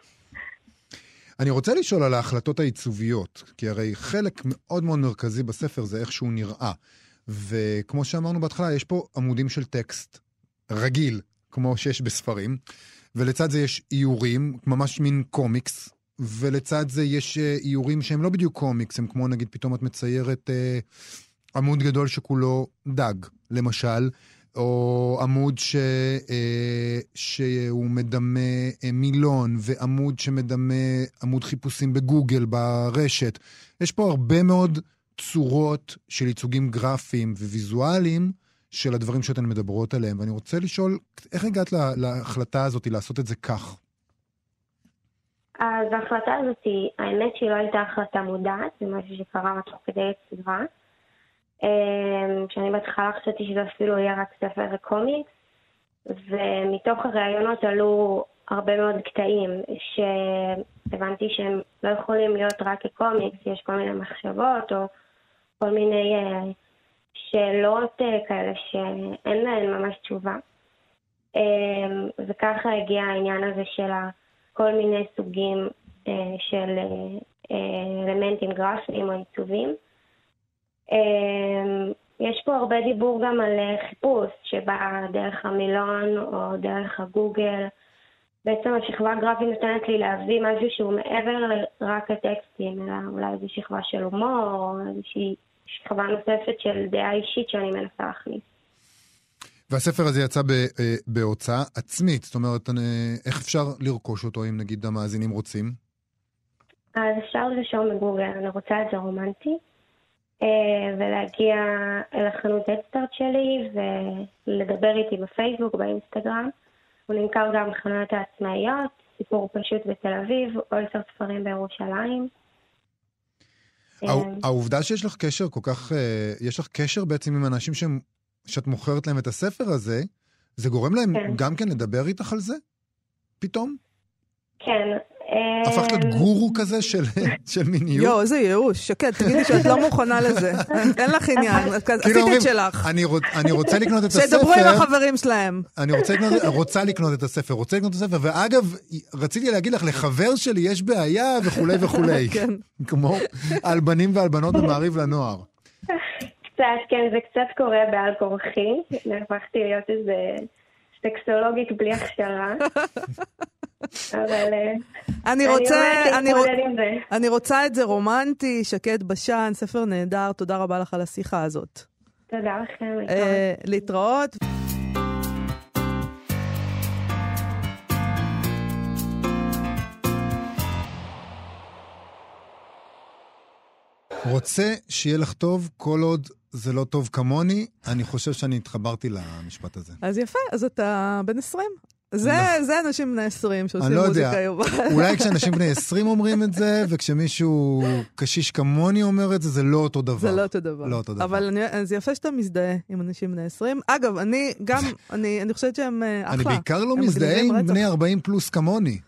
C: אני רוצה לשאול על ההחלטות העיצוביות, כי הרי חלק מאוד מאוד מרכזי בספר זה איך שהוא נראה. וכמו שאמרנו בהתחלה, יש פה עמודים של טקסט רגיל, כמו שיש בספרים, ולצד זה יש איורים, ממש מין קומיקס, ולצד זה יש אה, איורים שהם לא בדיוק קומיקס, הם כמו נגיד פתאום את מציירת אה, עמוד גדול שכולו דג, למשל, או עמוד ש, אה, שהוא מדמה אה, מילון, ועמוד שמדמה עמוד חיפושים בגוגל, ברשת. יש פה הרבה מאוד צורות של ייצוגים גרפיים וויזואליים של הדברים שאתן מדברות עליהם, ואני רוצה לשאול, איך הגעת לה, להחלטה הזאת לעשות את זה כך?
F: אז ההחלטה הזאת, האמת שהיא לא הייתה החלטה מודעת, זה משהו שקרה תוך כדי יצירה. אמ, שאני בהתחלה חשבתי שזה אפילו יהיה רק ספר קומיקס, ומתוך הראיונות עלו הרבה מאוד קטעים שהבנתי שהם לא יכולים להיות רק כקומיקס, יש כל מיני מחשבות או כל מיני אה, שאלות אה, כאלה שאין להן ממש תשובה. אמ, וככה הגיע העניין הזה של כל מיני סוגים אה, של אה, אה, אלמנטים גרפיים או עיצובים. יש פה הרבה דיבור גם על אה, חיפוש שבא דרך המילון או דרך הגוגל. בעצם השכבה הגרפית נותנת לי להביא משהו שהוא מעבר לרק הטקסטים, אלא אולי איזו שכבה של הומור או איזושהי שכבה נוספת של דעה אישית שאני מנסה להכניס.
C: והספר הזה יצא ב, אה, בהוצאה עצמית, זאת אומרת, איך אפשר לרכוש אותו אם נגיד המאזינים רוצים?
F: אז אפשר לרשום בגוגל, אני רוצה את זה רומנטי, אה, ולהגיע אל החנות אדסטארט שלי ולדבר איתי בפייסבוק, באינסטגרם. הוא נמכר גם בחנויות העצמאיות, סיפור פשוט בתל אביב, אולסר ספרים בירושלים. אה,
C: העובדה שיש לך קשר כל כך, אה, יש לך קשר בעצם עם אנשים שהם, שאת מוכרת להם את הספר הזה, זה גורם להם
F: כן.
C: גם כן לדבר איתך על זה? פתאום?
F: כן. אה,
C: הפכת להיות גורו כזה של, <laughs> של מיניות?
B: יואו, איזה ייאוש. שקד, תגידי שאת לא מוכנה לזה. <laughs> אין לך עניין.
C: כאילו
B: עשית את שלך.
C: אני, רוצ, אני רוצה לקנות את הספר,
B: שידברו עם החברים שלהם.
C: אני רוצה לקנות, רוצה לקנות את הספר, רוצה לקנות את הספר, ואגב, רציתי להגיד לך, לחבר שלי יש בעיה וכולי וכולי. <laughs>
B: כן.
C: כמו על בנים ועל בנות במעריב לנוער.
F: קצת, כן, זה קצת קורה בעל כורחי. הפכתי להיות איזה סקסולוגית בלי הכשרה. אבל אה,
B: אני רוצה, אני רוצ-. אני רוצה את זה רומנטי, שקד בשן, ספר נהדר, תודה רבה לך על השיחה הזאת.
F: תודה לכם.
B: אה, להתראות.
C: רוצה שיהיה לך טוב כל עוד זה לא טוב כמוני, אני חושב שאני התחברתי למשפט הזה.
B: אז יפה, אז אתה בן 20. זה, זה אנשים בני 20 שעושים
C: לא.
B: מוזיקה יובל.
C: אולי כשאנשים <laughs> בני 20 אומרים את זה, וכשמישהו קשיש כמוני אומר את זה, זה לא אותו דבר.
B: זה לא אותו דבר.
C: לא אותו דבר.
B: אבל אני, אז יפה שאתה מזדהה עם אנשים בני 20. אגב, אני גם, <laughs> אני, אני חושבת שהם אה, אחלה.
C: אני בעיקר לא מזדהה עם. בני 40 פלוס כמוני.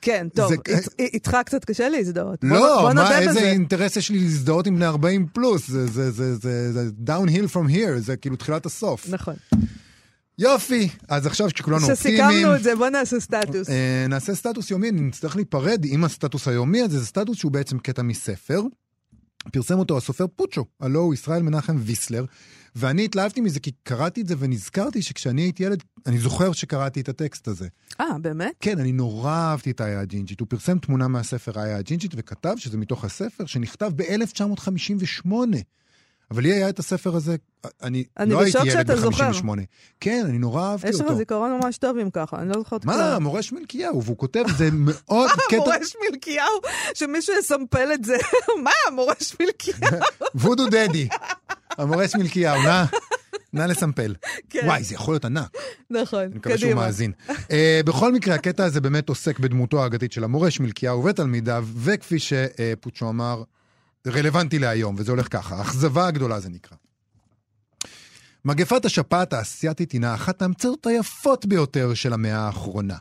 B: כן, טוב,
C: זה-
B: אית- איתך קצת קשה להזדהות.
C: לא, מה, איזה. אינטרס יש לי להזדהות עם בני 40 פלוס? זה- זה- זה זה- זה downhill from here, זה כאילו תחילת הסוף.
B: נכון.
C: יופי, אז עכשיו כשכולנו אופטימיים...
B: שסיכמנו את זה, בוא נעשה סטטוס.
C: אה, נעשה סטטוס יומי, נצטרך להיפרד עם הסטטוס היומי הזה, זה סטטוס שהוא בעצם קטע מספר. פרסם אותו הסופר פוצ'ו, הלו הוא ישראל מנחם ויסלר, ואני התלהבתי מזה כי קראתי את זה ונזכרתי שכשאני הייתי ילד, אני זוכר שקראתי את הטקסט הזה.
B: אה, באמת?
C: כן, אני נורא אהבתי את האיה הג'ינג'ית. הוא פרסם תמונה מהספר האיה הג'ינג'ית וכתב שזה מתוך הספר שנכתב ב-1958. אבל לי היה את הספר הזה, אני,
B: אני
C: לא הייתי
B: בשוק
C: ילד
B: שאתה זוכר.
C: ב-58. כן, אני נורא אהבתי
B: יש
C: אותו.
B: לך זיכרון ממש טוב אם ככה, אני לא זוכרת
C: מה,
B: כלום.
C: מורש מלכיהו, והוא כותב, זה מאוד <laughs> קטע...
B: מורש מלכיהו, שמישהו יסמפל את זה. <laughs> מה, מורש מלכיהו? <laughs>
C: וודו דדי, המורש מלכיהו, נא, נא לסמפל.
B: כן.
C: וואי, זה יכול להיות ענק,
B: נכון,
C: אני מקווה שהוא
B: קדימה.
C: מאזין. Uh, בכל מקרה, הקטע הזה באמת עוסק בדמותו האגדית של המורש מלכיהו ותלמידיו, וכפי שפוצ'ו אמר, רלוונטי להיום, וזה הולך ככה, האכזבה הגדולה זה נקרא. מגפת השפעת האסייתית הינה אחת ההמצאות היפות ביותר של המאה האחרונה.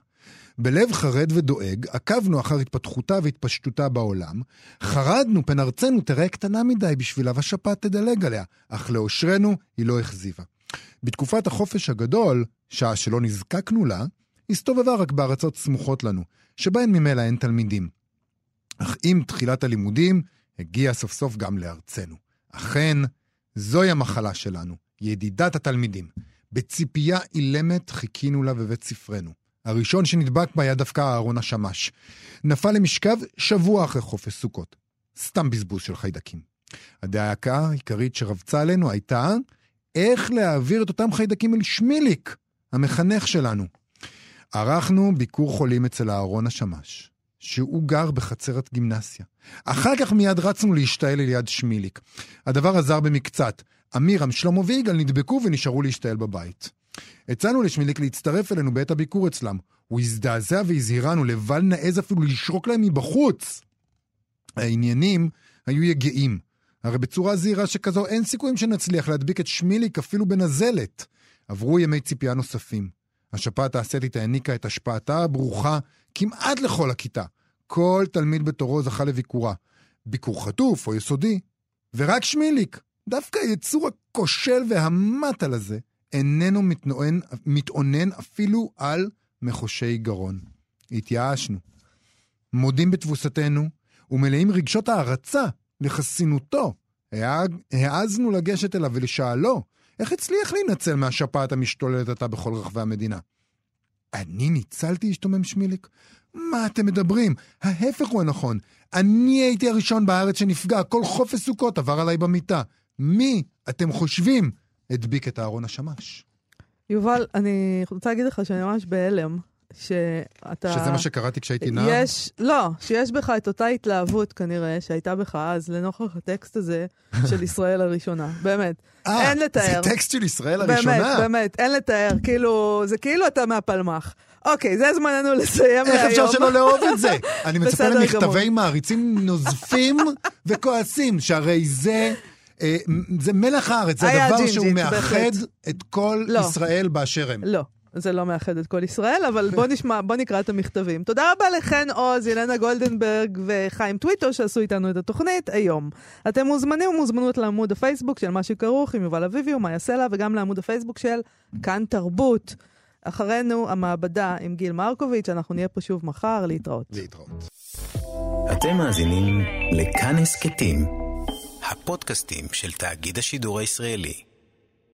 C: בלב חרד ודואג, עקבנו אחר התפתחותה והתפשטותה בעולם, חרדנו פן ארצנו תראה קטנה מדי בשבילה והשפעת תדלג עליה, אך לאושרנו היא לא הכזיבה. בתקופת החופש הגדול, שעה שלא נזקקנו לה, הסתובבה רק בארצות סמוכות לנו, שבהן ממילא אין תלמידים. אך עם תחילת הלימודים, הגיע סוף סוף גם לארצנו. אכן, זוהי המחלה שלנו, ידידת התלמידים. בציפייה אילמת חיכינו לה בבית ספרנו. הראשון שנדבק בה היה דווקא אהרון השמש. נפל למשכב שבוע אחרי חופש סוכות. סתם בזבוז של חיידקים. הדאגה העיקרית שרבצה עלינו הייתה איך להעביר את אותם חיידקים אל שמיליק, המחנך שלנו. ערכנו ביקור חולים אצל אהרון השמש, שהוא גר בחצרת גימנסיה. אחר כך מיד רצנו להשתעל אל יד שמיליק. הדבר עזר במקצת. אמירם, שלמה ויגאל נדבקו ונשארו להשתעל בבית. הצענו לשמיליק להצטרף אלינו בעת הביקור אצלם. הוא הזדעזע והזהירנו, לבל נעז אפילו לשרוק להם מבחוץ. העניינים היו יגעים. הרי בצורה זהירה שכזו אין סיכויים שנצליח להדביק את שמיליק אפילו בנזלת. עברו ימי ציפייה נוספים. השפעת האסתית העניקה את השפעתה הברוכה כמעט לכל הכיתה. כל תלמיד בתורו זכה לביקורה. ביקור חטוף או יסודי. ורק שמיליק, דווקא היצור הכושל והמטל הזה, איננו מתנוען, מתאונן אפילו על מחושי גרון. התייאשנו. מודים בתבוסתנו, ומלאים רגשות הערצה לחסינותו. העזנו לגשת אליו ולשאלו, איך הצליח להינצל מהשפעת המשתוללת עתה בכל רחבי המדינה? אני ניצלתי? השתומם שמיליק. מה אתם מדברים? ההפך הוא הנכון. אני הייתי הראשון בארץ שנפגע, כל חופש סוכות עבר עליי במיטה. מי, אתם חושבים, הדביק את אהרון השמש?
B: יובל, אני רוצה להגיד לך שאני ממש בהלם. שאתה...
C: שזה מה שקראתי כשהייתי נער?
B: יש, לא, שיש בך את אותה התלהבות כנראה שהייתה בך אז לנוכח הטקסט הזה של <laughs> ישראל הראשונה. באמת.
C: אה,
B: אין לתאר.
C: זה טקסט של ישראל הראשונה?
B: באמת, באמת, אין לתאר. כאילו, זה כאילו אתה מהפלמ"ח. אוקיי, זה זמננו לסיים
C: איך
B: להיום.
C: אפשר שלא לאהוב את זה? <laughs> אני מצפה למכתבי. מעריצים נוזפים <laughs> וכועסים, שהרי זה... אה, זה מלח הארץ, זה הדבר שהוא מאחד. את כל
B: לא.
C: ישראל באשר הם.
B: לא. זה לא מאחד את כל ישראל, אבל בוא נשמע, בוא נקרא את המכתבים. תודה רבה לחן עוז, ילנה גולדנברג וחיים טוויטו שעשו איתנו את התוכנית היום. אתם מוזמנים ומוזמנות לעמוד הפייסבוק של מה שכרוך עם יובל אביבי ומאיה סלע, וגם לעמוד הפייסבוק של כאן תרבות. אחרינו המעבדה עם גיל מרקוביץ', אנחנו נהיה פה שוב מחר, להתראות.
C: להתראות.
D: אתם מאזינים לכאן הסכתים, הפודקאסטים של תאגיד השידור הישראלי.